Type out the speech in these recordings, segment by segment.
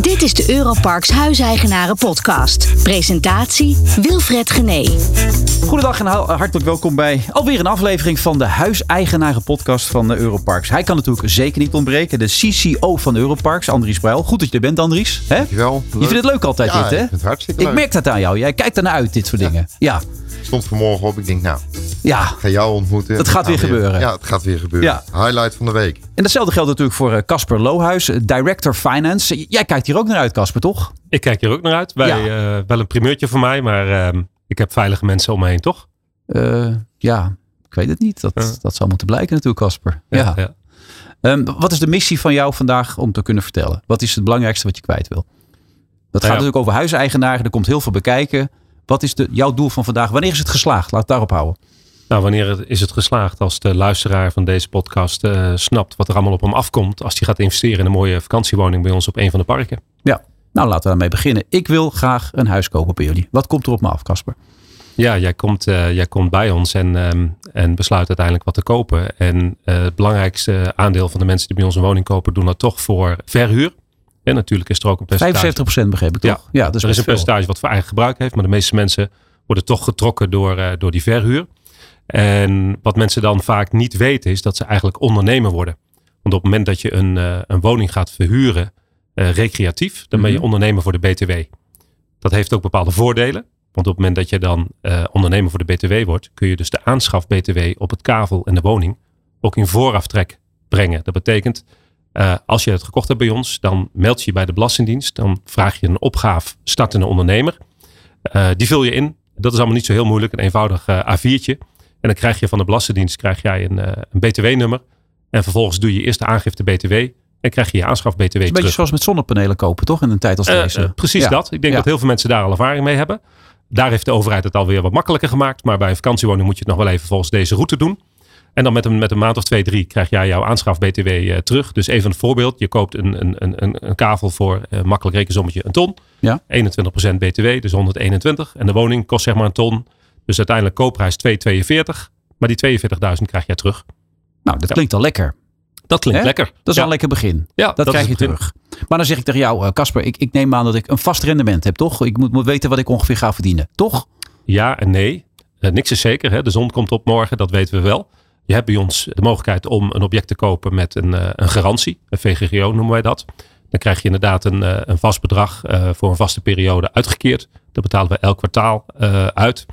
Dit is de Europarks Huiseigenaren Podcast. Presentatie Wilfred Gené. Goedendag en hartelijk welkom bij alweer een aflevering van de Huiseigenaren Podcast van de Europarks. Hij kan natuurlijk zeker niet ontbreken. De CCO van Europarks, Andries Bruil. Goed dat je er bent, Andries. Hè? Dankjewel. Je vindt het leuk altijd, Ja, dit, hè? ik vind het hartstikke Ik leuk. merk dat aan jou. Jij kijkt ernaar uit, dit soort dingen. Ja, Ik stond vanmorgen op. Ik denk, nou, ja. ik ga jou ontmoeten. Het gaat weer gebeuren. Ja, het gaat weer gebeuren. Ja. Highlight van de week. En datzelfde geldt natuurlijk voor eh, Casper Lohuis, eh, Director Finance. Jij kijkt hier ook naar uit, Casper, toch? Ik kijk hier ook naar uit. Wij, Ja. eh, wel een primeurtje voor mij, maar ehm, ik heb veilige mensen om me heen, toch? Eh, ja, ik weet het niet. Dat, dat zal moeten blijken natuurlijk, Casper. Ja. ja. Ehm, wat is de missie van jou vandaag om te kunnen vertellen? Wat is het belangrijkste wat je kwijt wil? Dat gaat ja. natuurlijk over huiseigenaren. Er komt heel veel bekijken. Wat is de, jouw doel van vandaag? Wanneer is het geslaagd? Laat het daarop houden. Nou, wanneer is het geslaagd als de luisteraar van deze podcast eh, snapt wat er allemaal op hem afkomt als hij gaat investeren in een mooie vakantiewoning bij ons op een van de parken? Ja. Nou, laten we daarmee beginnen. Ik wil graag een huis kopen bij jullie. Wat komt er op me af, Casper? Ja, jij komt, eh, jij komt bij ons en, ehm, en besluit uiteindelijk wat te kopen. En eh, het belangrijkste aandeel van de mensen die bij ons een woning kopen, doen dat toch voor verhuur. En natuurlijk is er ook een percentage. 75% begreep ik Ja. toch? Ja, dat is er is een veel. percentage wat voor eigen gebruik heeft, maar de meeste mensen worden toch getrokken door, eh, door die verhuur. En wat mensen dan vaak niet weten is dat ze eigenlijk ondernemer worden. Want op het moment dat je een, eh, een woning gaat verhuren eh, recreatief, dan ben je Mhm. ondernemer voor de BTW. Dat heeft ook bepaalde voordelen. Want op het moment dat je dan ondernemer voor de BTW wordt, kun je dus de aanschaf BTW op het kavel en de woning ook in vooraftrek brengen. Dat betekent, eh, als je het gekocht hebt bij ons, dan meld je je bij de Belastingdienst. Dan vraag je een opgave startende ondernemer. Eh, die vul je in. Dat is allemaal niet zo heel moeilijk. Een eenvoudig eh, A4'tje. En dan krijg je van de Belastingdienst krijg jij een, een BTW-nummer. En vervolgens doe je eerst de aangifte BTW. En krijg je je aanschaf BTW is een beetje terug. zoals met zonnepanelen kopen, toch? In een tijd als deze. precies Ja. dat. Ik denk Ja. dat heel veel mensen daar al ervaring mee hebben. Daar heeft de overheid het alweer wat makkelijker gemaakt. Maar bij een vakantiewoning moet je het nog wel even volgens deze route doen. En dan met een, met een maand of twee, drie krijg jij jouw aanschaf BTW eh, terug. Dus even een voorbeeld. Je koopt een, een, een, een, kavel voor eh, makkelijk rekensommetje een ton. Ja. 21% BTW, dus 121. En de woning kost zeg maar een ton. Dus uiteindelijk koopprijs 242. Maar die 42.000 krijg jij terug. Nou, dat klinkt al lekker. Dat klinkt Hè? lekker. Dat is Ja. al een lekker begin. Ja, Dat, dat krijg je terug. Maar dan zeg ik tegen jou, eh, Casper, ik, ik neem aan dat ik een vast rendement heb, toch? Ik moet, moet weten wat ik ongeveer ga verdienen, toch? Ja en nee. Niks is zeker. Hè? De zon komt op morgen, dat weten we wel. Je hebt bij ons de mogelijkheid om een object te kopen met een, eh, een garantie. Een VGGO noemen wij dat. Dan krijg je inderdaad een, eh, een vast bedrag eh, voor een vaste periode uitgekeerd. Dat betalen we elk kwartaal uit.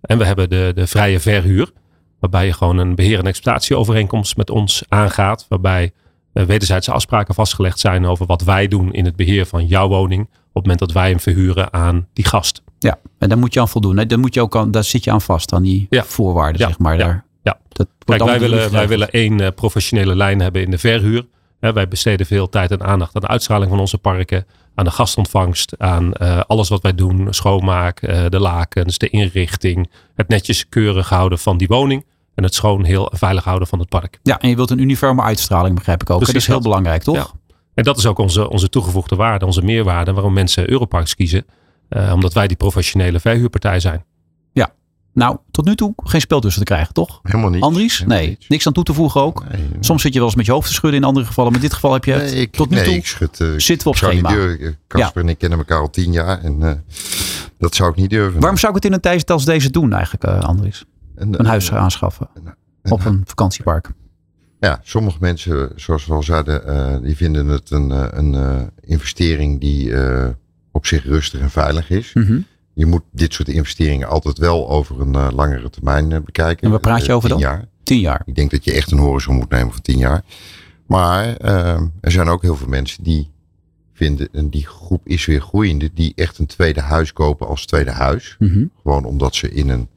En we hebben de, de vrije verhuur. Waarbij je gewoon een beheer- en exploitatieovereenkomst met ons aangaat. Waarbij wederzijdse afspraken vastgelegd zijn over wat wij doen in het beheer van jouw woning. Op het moment dat wij hem verhuren aan die gast. Ja, en daar moet je aan voldoen. Hè? Daar, moet je ook aan, daar zit je aan vast, aan die Ja. voorwaarden, Ja, zeg maar. ja, Daar, ja. Dat Kijk, wij willen, wij willen één eh, professionele lijn hebben in de verhuur. Wij besteden veel tijd en aandacht aan de uitstraling van onze parken. Aan de gastontvangst. Aan eh, alles wat wij doen. Schoonmaak, eh, de lakens, de inrichting. Het netjes keurig houden van die woning. En het schoon, heel veilig houden van het park. Ja, en je wilt een uniforme uitstraling, begrijp ik ook. Dat is heel belangrijk, toch? Ja. En dat is ook onze, onze toegevoegde waarde, onze meerwaarde. Waarom mensen Europarks kiezen. Omdat wij die professionele verhuurpartij zijn. Nou, tot nu toe geen spel tussen te krijgen, toch? Helemaal niet. Andries? Helemaal Nee, niets. niks aan toe te voegen ook. Nee, Soms zit je wel eens met je hoofd te schudden in andere gevallen. Maar in dit geval heb je het nee, ik, tot nu toe. ik schud, eh, zitten we op schema. Casper en ik kennen elkaar al tien jaar. En eh, dat zou ik niet durven. Waarom zou ik het in een tijd als deze doen eigenlijk, eh, Andries? En, Een huis aanschaffen en- op een vakantiepark. Ja, sommige mensen, zoals we al zeiden, die vinden het een, een investering die op zich rustig en veilig is. Mhm. Je moet dit soort investeringen altijd wel over een eh, langere termijn eh, bekijken. En waar praat je Eh, over tien dan? Jaar. Tien jaar. Ik denk dat je echt een horizon moet nemen van tien jaar. Maar er zijn ook heel veel mensen die vinden, en die groep is weer groeiende, die echt een tweede huis kopen als tweede huis. Mhm. Gewoon omdat ze in een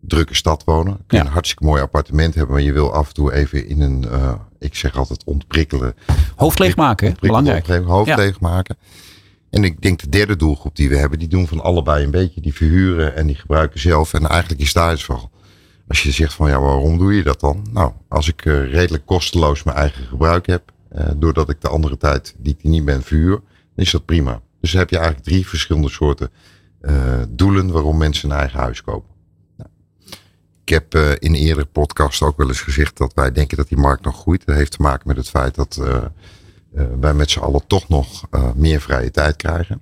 drukke stad wonen. Kun je Ja. een hartstikke mooi appartement hebben, maar je wil af en toe even in een, ik zeg altijd ontprikkelen. Hoofd leegmaken, belangrijk. hoofd Ja. En ik denk de derde doelgroep die we hebben, die doen van allebei een beetje. Die verhuren en die gebruiken zelf. En eigenlijk is daar het vooral. Als je zegt van ja, waarom doe je dat dan? Nou, als ik eh, redelijk kosteloos mijn eigen gebruik heb. eh, doordat ik de andere tijd die ik niet ben verhuur. Dan is dat prima. Dus dan heb je eigenlijk drie verschillende soorten eh, doelen waarom mensen een eigen huis kopen. Nou, ik heb in eerdere podcast ook wel eens gezegd dat wij denken dat die markt nog groeit. Dat heeft te maken met het feit dat wij met z'n allen toch nog uh, meer vrije tijd krijgen.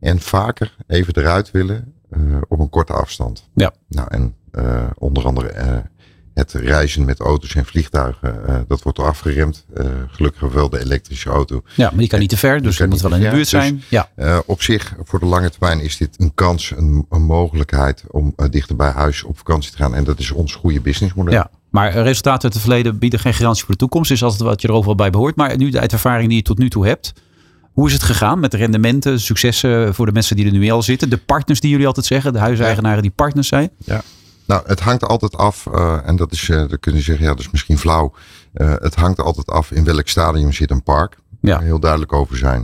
En vaker even eruit willen uh, op een korte afstand. Ja. Nou, en onder andere het reizen met auto's en vliegtuigen, dat wordt er afgeremd. gelukkig wel de elektrische auto. Ja, maar die kan niet te ver, dus die moet wel in de buurt zijn. Dus, ja. op zich, voor de lange termijn is dit een kans, een, een mogelijkheid om dichter bij huis op vakantie te gaan. En dat is ons goede businessmodel. Ja. Maar resultaten uit het verleden bieden geen garantie voor de toekomst. Is altijd wat je er overal bij behoort. Maar nu uit de ervaring die je tot nu toe hebt. Hoe is het gegaan met de rendementen, successen voor de mensen die er nu al zitten? De partners die jullie altijd zeggen, de huiseigenaren die partners zijn? Ja. Nou, het hangt altijd af, uh, en dat is, uh, dan kun je zeggen, ja, dat is misschien flauw. Uh, het hangt altijd af in welk stadium zit een park. Ja. heel duidelijk over zijn.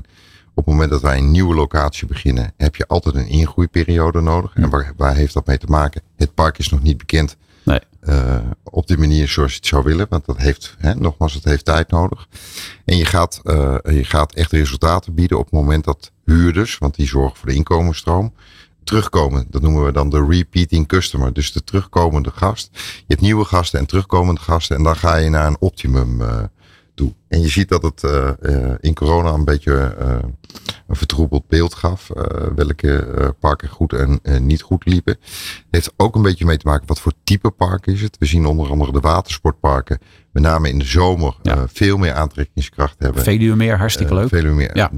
Op het moment dat wij een nieuwe locatie beginnen, heb je altijd een ingroeiperiode nodig. En waar, waar heeft dat mee te maken? Het park is nog niet bekend. Uh, op de manier zoals je het zou willen. Want dat heeft, hè, nogmaals, het heeft tijd nodig. En je gaat, uh, je gaat echt resultaten bieden op het moment dat huurders, want die zorgen voor de inkomensstroom, terugkomen. Dat noemen we dan de repeating customer. Dus de terugkomende gast. Je hebt nieuwe gasten en terugkomende gasten. En dan ga je naar een optimum uh, toe. En je ziet dat het uh, uh, in corona een beetje uh, een vertroebeld beeld gaf. welke parken goed en niet goed liepen. Het heeft ook een beetje mee te maken wat voor type park is het. We zien onder andere de watersportparken. Met name in de zomer Ja. veel meer aantrekkingskracht hebben. Veluwe meer, hartstikke leuk. Veel meer Ja.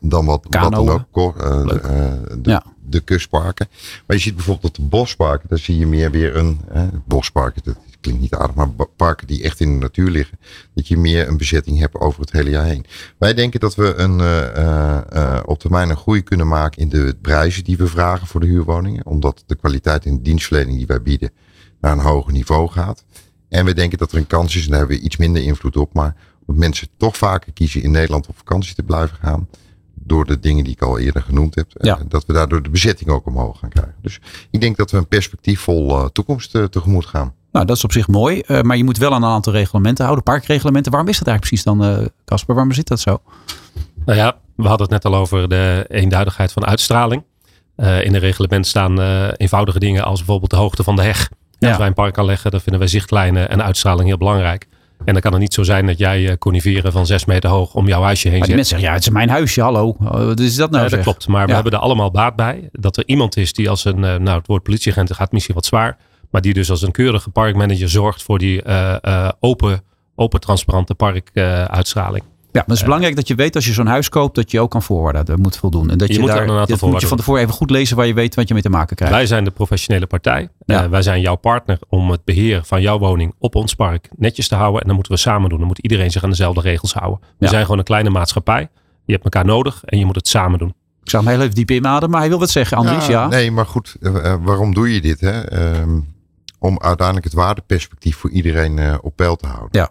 dan wat, wat dan ook eh, eh, de, Ja. de kustparken. Maar je ziet bijvoorbeeld dat de bosparken, daar zie je meer weer een eh, bosparken. Dat klinkt niet aardig, maar parken die echt in de natuur liggen, dat je meer een bezetting hebt over het hele jaar heen. Wij denken dat we een, eh, eh, eh, op termijn een groei kunnen maken in de prijzen die we vragen voor de huurwoningen, omdat de kwaliteit in de dienstverlening die wij bieden naar een hoger niveau gaat. En we denken dat er een kans is, en daar hebben we iets minder invloed op, maar dat mensen toch vaker kiezen in Nederland op vakantie te blijven gaan. Door de dingen die ik al eerder genoemd heb. Ja. Dat we daardoor de bezetting ook omhoog gaan krijgen. Dus ik denk dat we een perspectiefvol eh, toekomst eh, tegemoet gaan. Nou, dat is op zich mooi. eh, maar je moet wel aan een aantal reglementen houden. Parkreglementen. Waarom is dat eigenlijk precies dan, eh, Casper? Waarom zit dat zo? Nou ja, we hadden het net al over de eenduidigheid van uitstraling. Eh, in een reglement staan eh, eenvoudige dingen als bijvoorbeeld de hoogte van de heg. Ja. Als wij een park aanleggen, dan vinden wij zichtlijnen en uitstraling heel belangrijk. En dan kan het niet zo zijn dat jij eh, coniferen van zes meter hoog om jouw huisje heen Maar die zet. mensen zeggen, ja, het is mijn huisje. Hallo. Eh, Wat is dat nou Ja, dat zeg? klopt, maar we hebben er allemaal baat bij. Dat er iemand is die als een, eh, nou het woord politieagent gaat misschien wat zwaar. Maar die dus als een keurige parkmanager zorgt voor die eh, eh, open, open, transparante parkuitstraling. Ja, maar het is belangrijk dat je weet als je zo'n huis koopt, dat je ook aan voorwaarden dat moet voldoen. En dat je, Je moet daar, dat moet je van tevoren even goed lezen waar je weet wat je mee te maken krijgt. Wij zijn de professionele partij. Ja. Eh, wij zijn jouw partner om het beheer van jouw woning op ons park netjes te houden. En dat moeten we samen doen. Dan moet iedereen zich aan dezelfde regels houden. We Ja. zijn gewoon een kleine maatschappij. Je hebt elkaar nodig en je moet het samen doen. Ik zag hem heel even diep inademen, maar hij wil wat zeggen. Andries, ja. Nee, maar goed, eh, eh, waarom doe je dit? Hè? Ehm, om uiteindelijk het waardeperspectief voor iedereen op peil te houden. Ja.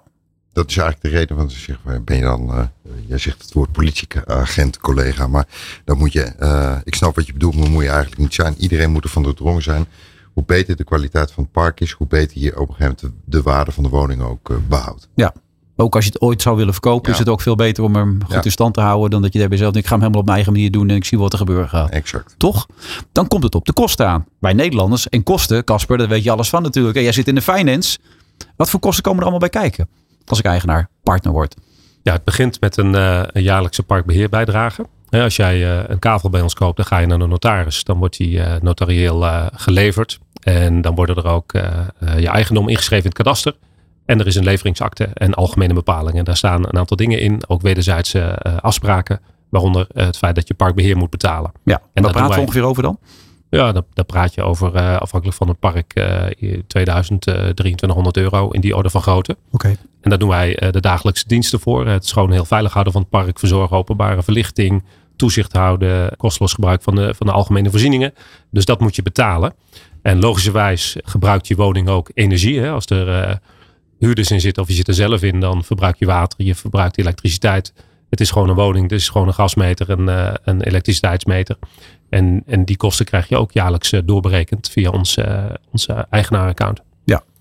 Dat is eigenlijk de reden van te zeggen, ben je dan, eh, jij zegt het woord politieagent, collega, maar dan moet je, eh, ik snap wat je bedoelt, maar moet je eigenlijk niet zijn. Iedereen moet er van doordrongen zijn. Hoe beter de kwaliteit van het park is, hoe beter je op een gegeven moment de, de waarde van de woning ook eh, behoudt. Ook als je het ooit zou willen verkopen, Ja. is het ook veel beter om hem goed Ja. in stand te houden. Dan dat je daarbij zelf denkt, ik ga hem helemaal op mijn eigen manier doen en ik zie wat er gebeuren gaat. Exact. Toch? Dan komt het op de kosten aan. Wij Nederlanders en kosten, Casper, daar weet je alles van natuurlijk. En jij zit in de finance. Wat voor kosten komen er allemaal bij kijken? Als ik eigenaar, partner word. Ja, het begint met een, eh, een jaarlijkse parkbeheerbijdrage. Als jij eh, een kavel bij ons koopt, dan ga je naar de notaris. Dan wordt die eh, notarieel geleverd. En dan worden er ook je eigendom ingeschreven in het kadaster. En er is een leveringsakte en algemene bepalingen. Daar staan een aantal dingen in, ook wederzijdse afspraken. Waaronder het feit dat je parkbeheer moet betalen. Ja, en doen praten we ongeveer over dan? Ja, daar, praat je over, eh, afhankelijk van het park, eh 2000, eh 2300 euro in die orde van grootte. Oké. En daar doen wij de dagelijkse diensten voor. Het schoon heel veilig houden van het park, verzorgen openbare verlichting, toezicht houden, kosteloos gebruik van de, van de algemene voorzieningen. Dus dat moet je betalen. En logischerwijs gebruikt je woning ook energie. Hè? Als er huurders in zitten of je zit er zelf in, dan verbruik je water, je verbruikt elektriciteit. Het is gewoon een woning, het is gewoon een gasmeter, een, eh, een elektriciteitsmeter. En, en die kosten krijg je ook jaarlijks eh, doorberekend via ons, eh, onze eigenaar-account.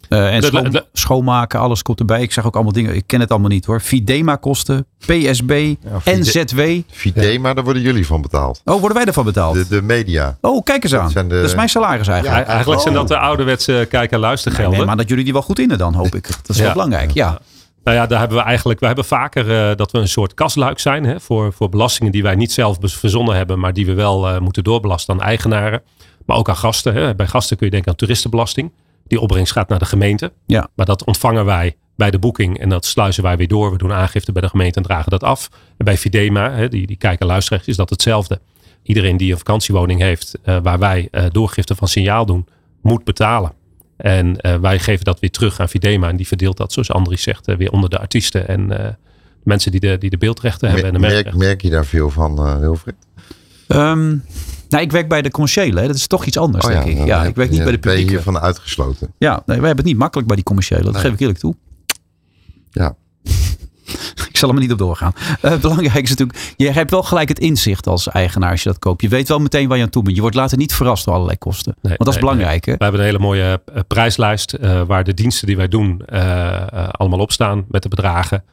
Eh, en De- schoon- de- schoonmaken, alles komt erbij. Ik zag ook allemaal dingen, ik ken het allemaal niet hoor. Fidema kosten, PSB, NZW. Fidema, daar worden jullie van betaald. Oh, worden wij ervan betaald? De, de media. Oh, kijk eens aan. Dat zijn de- Dat is mijn salaris eigenlijk. Ja, Eigenlijk zijn Oh. dat de ouderwetse kijk- en luistergelden. nee, maar dat jullie die wel goed innen dan, hoop ik. Dat is wel Ja. belangrijk, ja. Nou ja, daar hebben we eigenlijk, we hebben vaker uh, dat we een soort kasluik zijn hè, voor, voor belastingen die wij niet zelf verzonnen hebben, maar die we wel uh, moeten doorbelasten aan eigenaren. Maar ook aan gasten. Hè. Bij gasten kun je denken aan toeristenbelasting. Die opbrengst gaat naar de gemeente. Ja. Maar dat ontvangen wij bij de boeking en dat sluizen wij weer door. We doen aangifte bij de gemeente en dragen dat af. En bij Fidema, hè, die, die kijken luisteren, is dat hetzelfde. Iedereen die een vakantiewoning heeft uh, waar wij doorgifte van signaal doen, moet betalen. En uh, wij geven dat weer terug aan Videma. En die verdeelt dat, zoals Andries zegt, uh, weer onder de artiesten en uh, mensen die de, die de beeldrechten hebben. en de merk, merk je daar veel van, Wilfried? Um, nou, ik werk bij de commerciële. Dat is toch iets anders, oh, denk ja, ik. Ja, ik werk niet bij de publieke. Ben je hiervan uitgesloten? Ja, nee, wij hebben het niet makkelijk bij die commerciële. Dat nee. geef ik eerlijk toe. Ja. Ik zal er maar niet op doorgaan. Uh, belangrijk is natuurlijk, je hebt wel gelijk het inzicht als eigenaar als je dat koopt. Je weet wel meteen waar je aan toe bent. Je wordt later niet verrast door allerlei kosten. Nee, Want dat is belangrijk. Nee. Hè? We hebben een hele mooie uh, prijslijst uh, waar de diensten die wij doen allemaal op staan met de bedragen.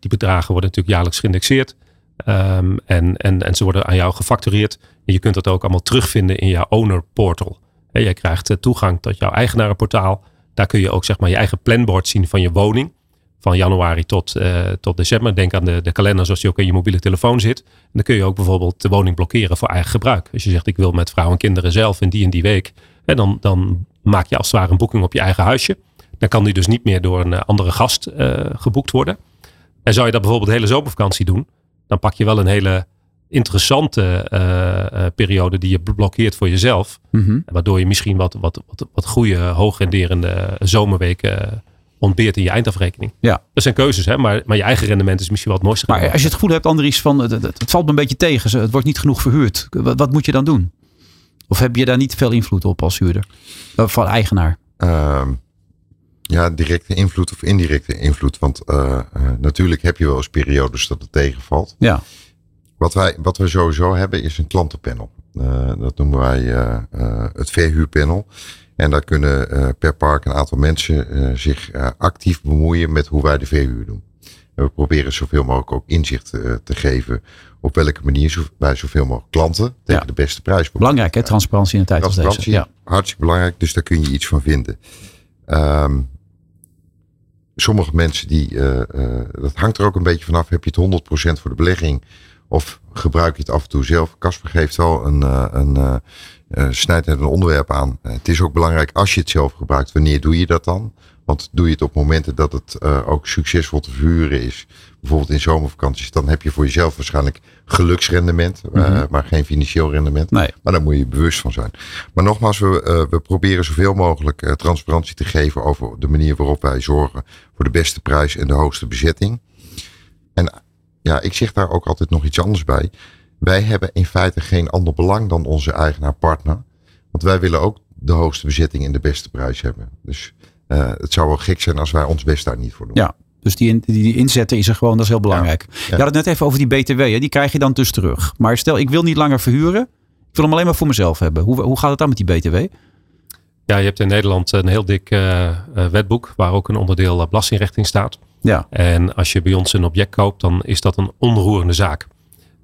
die bedragen worden natuurlijk jaarlijks geïndexeerd. Um, en, en, en ze worden aan jou gefactureerd. En je kunt dat ook allemaal terugvinden in jouw owner portal. En jij krijgt toegang tot jouw eigenarenportaal. Daar kun je ook zeg maar je eigen planbord zien van je woning van januari tot, uh, tot december. Denk aan de, de kalender zoals die ook in je mobiele telefoon zit. En dan kun je ook bijvoorbeeld de woning blokkeren voor eigen gebruik. Als je zegt ik wil met vrouw en kinderen zelf in die en die week. En dan, dan maak je als het ware een boeking op je eigen huisje. Dan kan die dus niet meer door een uh, andere gast uh, geboekt worden. En zou je dat bijvoorbeeld de hele zomervakantie doen. Dan pak je wel een hele interessante periode die je blokkeert voor jezelf. Mm -hmm. Waardoor je misschien wat, wat, wat, wat goede, hoogrenderende zomerweken ontbeert in je eindafrekening. Ja. Dat zijn keuzes, hè? Maar, maar je eigen rendement is misschien wel het mooiste. Maar als je het goed hebt, Andries, van het, het, valt me een beetje tegen. Het wordt niet genoeg verhuurd. Wat, wat, moet je dan doen? Of heb je daar niet veel invloed op als huurder? Van eigenaar? Uh, ja, directe invloed of indirecte invloed. Want uh, uh, natuurlijk heb je wel eens periodes dat het tegenvalt. Ja. Wat, wij, wat we sowieso hebben is een klantenpanel. Uh, dat noemen wij het verhuurpanel. En daar kunnen uh, per park een aantal mensen uh, zich uh, actief bemoeien met hoe wij de verhuur doen. En we proberen zoveel mogelijk ook inzicht te geven op welke manier zo, wij zoveel mogelijk klanten tegen ja. de beste prijs. Belangrijk hè, transparantie in de tijd als deze. Ja. hartstikke belangrijk, dus daar kun je iets van vinden. Um, sommige mensen die, dat hangt er ook een beetje vanaf, heb je het 100% voor de belegging of gebruik je het af en toe zelf. Casper geeft wel een, een uh, snijdt net een onderwerp aan. Het is ook belangrijk als je het zelf gebruikt. Wanneer doe je dat dan? Want doe je het op momenten dat het uh, ook succesvol te verhuren is. Bijvoorbeeld in zomervakanties. Dan heb je voor jezelf waarschijnlijk geluksrendement. Mm -hmm. maar geen financieel rendement. Nee. Maar daar moet je bewust van zijn. Maar nogmaals, we, we proberen zoveel mogelijk transparantie te geven over de manier waarop wij zorgen voor de beste prijs en de hoogste bezetting. En ja, ik zeg daar ook altijd nog iets anders bij. Wij hebben in feite geen ander belang dan onze eigenaar partner. Want wij willen ook de hoogste bezetting en de beste prijs hebben. Dus uh, het zou wel gek zijn als wij ons best daar niet voor doen. Ja, dus die, die, die inzetten is er gewoon, dat is heel belangrijk. Ja, ja. Je had het net even over die BTW, hè? die krijg je dan dus terug. Maar stel, ik wil niet langer verhuren. Ik wil hem alleen maar voor mezelf hebben. Hoe, hoe gaat het dan met die BTW? Ja, je hebt in Nederland een heel dik uh, wetboek waar ook een onderdeel belastingrecht in staat. Ja. En als je bij ons een object koopt, dan is dat een onroerende zaak.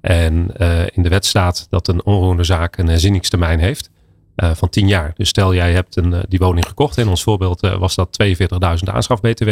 En uh, in de wet staat dat een onroerende zaak een herzieningstermijn heeft uh, van 10 jaar. Dus stel jij hebt een, uh, die woning gekocht. In ons voorbeeld was dat 42.000 aanschaf BTW.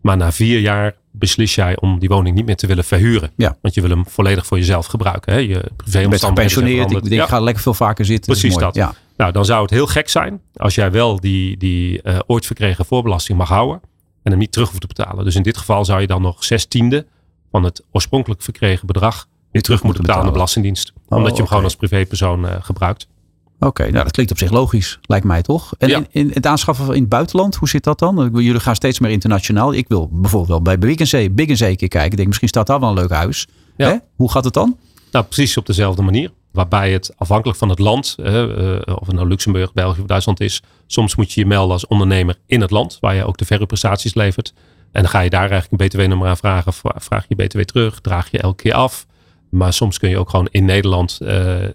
Maar na vier jaar beslis jij om die woning niet meer te willen verhuren. Ja. Want je wil hem volledig voor jezelf gebruiken. Hè? Je privé bent gepensioneerd. Ik, denk, ja. ik ga lekker veel vaker zitten. Precies dat. Ja. Nou, dan zou het heel gek zijn als jij wel die, die ooit verkregen voorbelasting mag houden. En hem niet terug hoeft te betalen. Dus in dit geval zou je dan nog zestiende van het oorspronkelijk verkregen bedrag weer terug moeten betalen aan de Belastingdienst. Oh, omdat je hem okay. gewoon als privépersoon uh, gebruikt. Oké, okay, nou dat klinkt op zich logisch, lijkt mij toch? En ja. in, in, het aanschaffen in het buitenland, hoe zit dat dan? Jullie gaan steeds meer internationaal. Ik wil bijvoorbeeld wel bij Big Zee, Big een keer kijken. Ik denk, misschien staat daar wel een leuk huis. Ja. Hè? Hoe gaat het dan? Nou, precies op dezelfde manier. Waarbij het afhankelijk van het land, uh, uh, of het nou Luxemburg, België of Duitsland is. Soms moet je je melden als ondernemer in het land, waar je ook de verhuurprestaties levert. En dan ga je daar eigenlijk een btw-nummer aan vragen. Vraag je btw terug, draag je elke keer af. Maar soms kun je ook gewoon in Nederland uh, uh,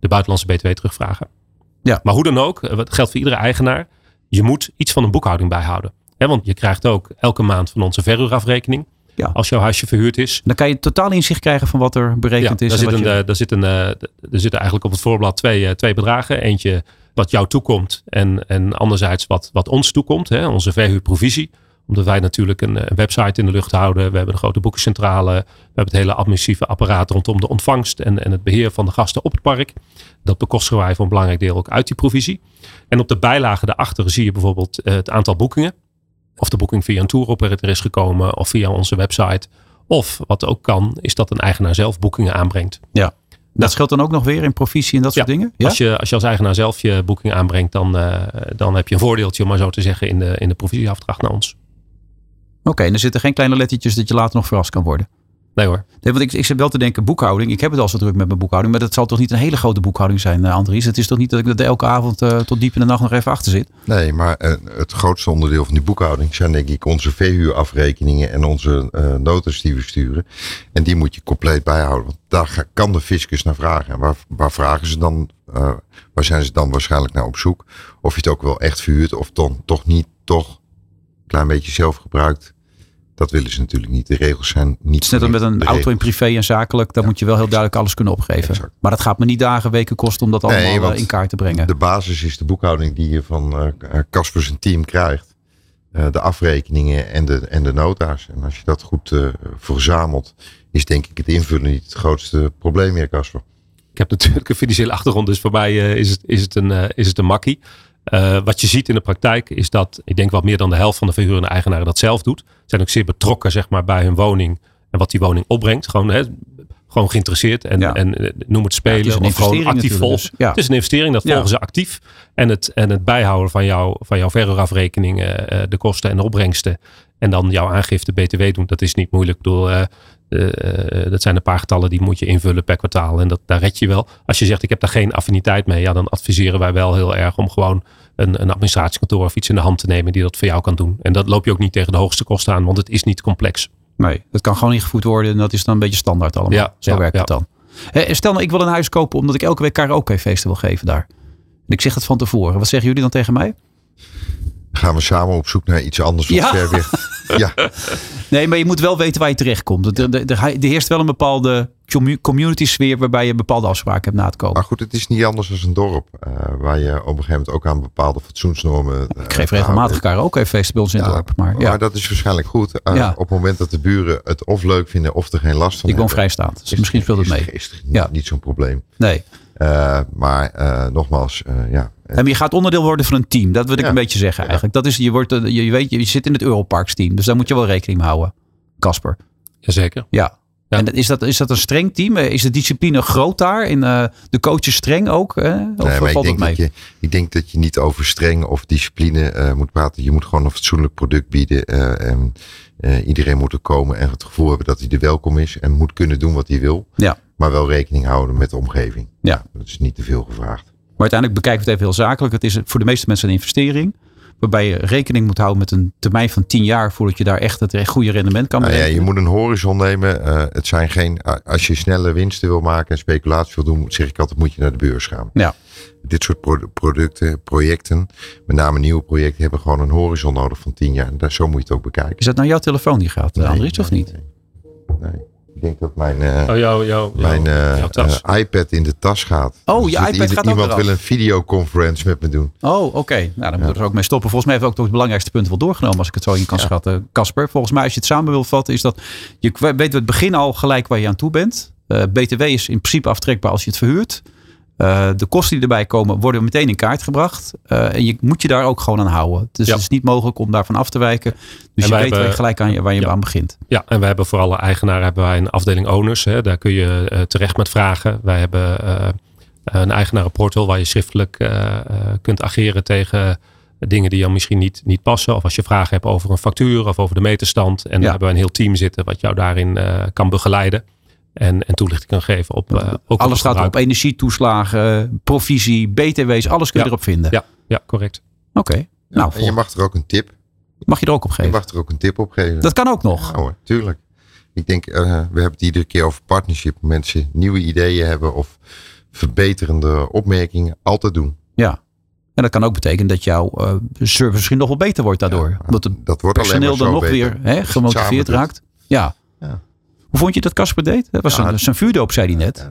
de buitenlandse BTW terugvragen. Ja. Maar hoe dan ook, het geldt voor iedere eigenaar. Je moet iets van een boekhouding bijhouden. He, want je krijgt ook elke maand van onze verhuurafrekening. Ja. Als jouw huisje verhuurd is. Dan kan je totaal inzicht krijgen van wat er berekend ja, is. Daar, zit een, je... daar, zit een, er zitten eigenlijk op het voorblad twee, uh, twee bedragen. Eentje wat jou toekomt en, en anderzijds wat, wat ons toekomt. Hè, onze verhuurprovisie. Omdat wij natuurlijk een, een, website in de lucht houden. We hebben een grote boekencentrale. We hebben het hele administratieve apparaat rondom de ontvangst en, en het beheer van de gasten op het park. Dat bekostigen wij voor een belangrijk deel ook uit die provisie. En op de bijlagen daarachter zie je bijvoorbeeld het aantal boekingen. Of de boeking via een touroperator is gekomen of via onze website. Of wat ook kan, is dat een eigenaar zelf boekingen aanbrengt. Ja. Dat scheelt dan ook nog weer in provisie en dat soort dingen? Ja? Als, je, als je als eigenaar zelf je boeking aanbrengt, dan, uh, dan heb je een voordeeltje, om maar zo te zeggen, in de, in de provisieafdracht naar ons. Oké, en er zitten geen kleine lettertjes dat je later nog verrast kan worden? Nee hoor. Nee, want ik, ik zit wel te denken, boekhouding. Ik heb het al zo druk met mijn boekhouding. Maar dat zal toch niet een hele grote boekhouding zijn, uh, Andries? Het is toch niet dat ik er elke avond uh, tot diep in de nacht nog even achter zit? Nee, maar uh, het grootste onderdeel van die boekhouding zijn denk ik onze verhuurafrekeningen en onze notas die we sturen. En die moet je compleet bijhouden. Want daar kan de fiscus naar vragen. En waar, waar vragen ze dan, waar zijn ze dan waarschijnlijk naar op zoek? Of je het ook wel echt verhuurt of dan toch niet toch een klein beetje zelf gebruikt. Dat willen ze natuurlijk niet. De regels zijn niet. Het is net met een auto in privé en zakelijk. Daar moet je wel heel duidelijk alles kunnen opgeven. Exact. Maar dat gaat me niet dagen, weken kosten om dat allemaal nee, in kaart te brengen. De basis is de boekhouding die je van Casper uh, team krijgt. Uh, de afrekeningen en de, en de nota's. En als je dat goed uh, verzamelt, is denk ik het invullen niet het grootste probleem meer, Casper. Ik heb natuurlijk een financiële achtergrond, dus voor mij is, het, is, het een, is het een makkie. Uh, wat je ziet in de praktijk is dat, ik denk wat meer dan de helft van de verhurende eigenaren dat zelf doet. Zijn ook zeer betrokken zeg maar, bij hun woning en wat die woning opbrengt. Gewoon, hè, gewoon geïnteresseerd en, ja. en noem het spelen ja, het of gewoon actief volgen. Dus, ja. Het is een investering, dat volgen ze actief. En het, en het bijhouden van, jou, van jouw verhuurafrekeningen, uh, de kosten en de opbrengsten. En dan jouw aangifte BTW doen, dat is niet moeilijk. Ik bedoel, uh, dat zijn een paar getallen die moet je invullen per kwartaal. En dat, daar red je wel. Als je zegt ik heb daar geen affiniteit mee. Ja, dan adviseren wij wel heel erg om gewoon een, een administratiekantoor of iets in de hand te nemen die dat voor jou kan doen. En dat loop je ook niet tegen de hoogste kosten aan. Want het is niet complex. Nee, het kan gewoon ingevoerd worden. En dat is dan een beetje standaard allemaal. Ja, Zo ja, werkt ja. het dan. Stel nou ik wil een huis kopen omdat ik elke week karaoke feesten wil geven daar. En ik zeg het van tevoren. Wat zeggen jullie dan tegen mij? Gaan we samen op zoek naar iets anders wat Ja. ver weg. Ja, Nee, maar je moet wel weten waar je terechtkomt. Er, er, er, er heerst wel een bepaalde commu- community sfeer waarbij je bepaalde afspraken hebt na te komen. maar goed, het is niet anders dan een dorp. eh, waar je op een gegeven moment ook aan bepaalde fatsoensnormen. eh, Ik geef regelmatig karaoke feesten bij ons in het Ja, dorp. Maar ja, Maar dat is waarschijnlijk goed. Eh, Ja. Op het moment dat de buren het of leuk vinden of er geen last van ik woon hebben. vrijstaand. Dus is- misschien speelt het mee. Is, Ja. niet zo'n probleem. Nee. Eh, maar eh, nogmaals, eh, ja. En je gaat onderdeel worden van een team. Dat wil ik Ja. een beetje zeggen eigenlijk. Dat is, je, wordt, je, weet, je zit in het Europarks team. Dus daar moet je wel rekening mee houden. Casper. Jazeker. Ja. Ja. En is dat, is dat een streng team? Is de discipline groot daar? In, eh, de coaches streng ook? eh? Of Nee, maar ik valt het denk, mee? dat je, ik denk dat je niet over streng of discipline eh, moet praten. Je moet gewoon een fatsoenlijk product bieden. eh, en eh, iedereen moet er komen en het gevoel hebben dat hij er welkom is. En moet kunnen doen wat hij wil. Ja. Maar wel rekening houden met de omgeving. Ja. Dat is niet te veel gevraagd. Maar uiteindelijk bekijken we het even heel zakelijk. Het is voor de meeste mensen een investering. Waarbij je rekening moet houden met een termijn van 10 jaar voordat je daar echt het goede rendement kan Nou ja, je moet een horizon nemen. Eh, het zijn geen, als je snelle winsten wil maken en speculatie wil doen, zeg ik altijd, moet je naar de beurs gaan. Ja. Dit soort pro- producten, projecten, met name nieuwe projecten, hebben gewoon een horizon nodig van 10 jaar. En daar, zo moet je het ook bekijken. Is dat nou jouw telefoon die gaat, Nee, Andries, of nee, niet? Nee. nee. Ik denk dat mijn, eh, Oh, mijn eh, eh, iPad in de tas gaat. Oh, Dus je iPad ieder- gaat ook Iemand eraf. wil een videoconference met me doen. Oh, oké. Nou, dan moeten we er ook mee stoppen. Volgens mij hebben we ook toch het belangrijkste punt wel doorgenomen, als ik het zo in kan schatten. Casper, volgens mij als je het samen wil vatten, is dat je weet het begin al gelijk waar je aan toe bent. Eh, BTW is in principe aftrekbaar als je het verhuurt. Eh, de kosten die erbij komen worden meteen in kaart gebracht. Eh, en je moet je daar ook gewoon aan houden. Dus Ja. het is niet mogelijk om daarvan af te wijken. Dus je wij weet je hebben- gelijk aan, je- waar je Ja. aan begint. Ja, en wij hebben voor alle eigenaren hebben wij een afdeling owners. Hè. Daar kun je eh, terecht met vragen. Wij hebben eh, een eigenarenportal waar je schriftelijk eh, eh, kunt ageren tegen dingen die jou misschien niet, niet passen. Of als je vragen hebt over een factuur of over de meterstand. En dan Ja. hebben we een heel team zitten wat jou daarin eh, kan begeleiden. En, en toelichting kan geven op eh, ook op alles het staat erop. gebruik. Energietoeslagen, provisie, BTW's, alles kun je Ja. erop vinden. Ja, ja, correct. Oké. Nou, en je mag er ook een tip. mag je er ook op Je geven. mag er ook een tip op geven. Dat kan ook nog. Ja hoor, tuurlijk. Ik denk, eh, we hebben het iedere keer over partnership. Mensen nieuwe ideeën hebben of verbeterende opmerkingen. Altijd doen. Ja. En dat kan ook betekenen dat jouw eh, service misschien nog wel beter wordt daardoor. Ja, Omdat het dat wordt personeel dan nog beter. weer je hè, gemotiveerd raakt. Ja. Hoe vond je dat Casper deed? Dat was Ja, een, zijn vuurdoop, zei hij net.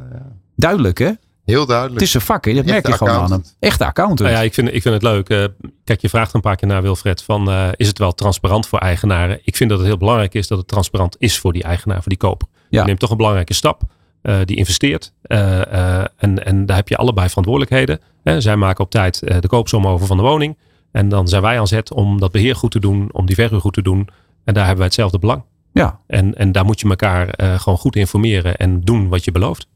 Duidelijk hè? Heel duidelijk. Het is een vak, hè? dat merk je gewoon aan hem. accountant. Echte accountant. Nou ja, ik vind, ik vind het leuk. Eh, kijk, je vraagt een paar keer naar Wilfred van eh, is het wel transparant voor eigenaren? Ik vind dat het heel belangrijk is dat het transparant is voor die eigenaar, voor die koper. Ja. Je neemt toch een belangrijke stap. eh, die investeert. eh, eh, en, en daar heb je allebei verantwoordelijkheden. Hè. zij maken op tijd eh, de koopsom over van de woning. En dan zijn wij aan zet om dat beheer goed te doen, om die verhuur goed te doen. En daar hebben wij hetzelfde belang. Ja. En, en daar moet je elkaar eh, gewoon goed informeren en doen wat je belooft.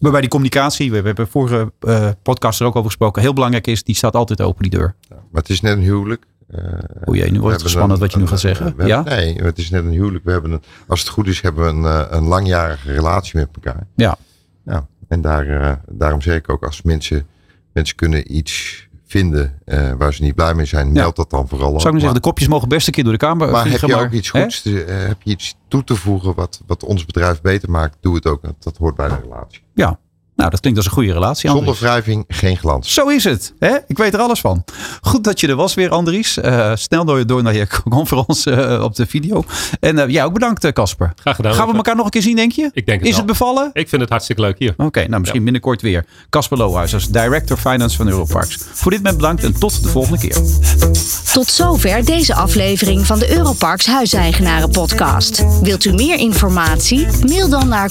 Maar bij die communicatie, we hebben vorige eh, podcast er ook over gesproken, heel belangrijk is, die staat altijd open, die deur. Maar het is net een huwelijk. Eh, O jee, nu wordt het spannend een- wat je nu een- gaat zeggen. hebben- Ja? Nee, het is net een huwelijk. We hebben een, als het goed is, hebben we een, eh, een langjarige relatie met elkaar. Ja. Ja, en daar, daarom zeg ik ook, als mensen, mensen kunnen iets vinden eh, waar ze niet blij mee zijn, meld dat dan vooral. Zou ik maar zeggen, de kopjes mogen best een keer door de kamer maar heb je maar, ook iets goeds, te- eh, heb je iets toe te voegen wat, wat ons bedrijf beter maakt, doe het ook. Dat, dat hoort bij de relatie. Ja, nou dat klinkt als een goede relatie. Zonder wrijving geen glans. Zo is het. Hè? Ik weet er alles van. Goed dat je er was weer, Andries. Eh, snel door, door naar je conferentie eh, op de video. En eh, jij ook bedankt, Casper. Graag gedaan. Gaan we elkaar nog een keer zien, denk je? Ik denk het Is wel. het bevallen? Ik vind het hartstikke leuk hier. Oké, nou misschien binnenkort weer. Casper Lohuis als Director Finance van Europarks. Voor dit moment bedankt en tot de volgende keer. Tot zover deze aflevering van de Europarks Huiseigenaren podcast. Wilt u meer informatie? Mail dan naar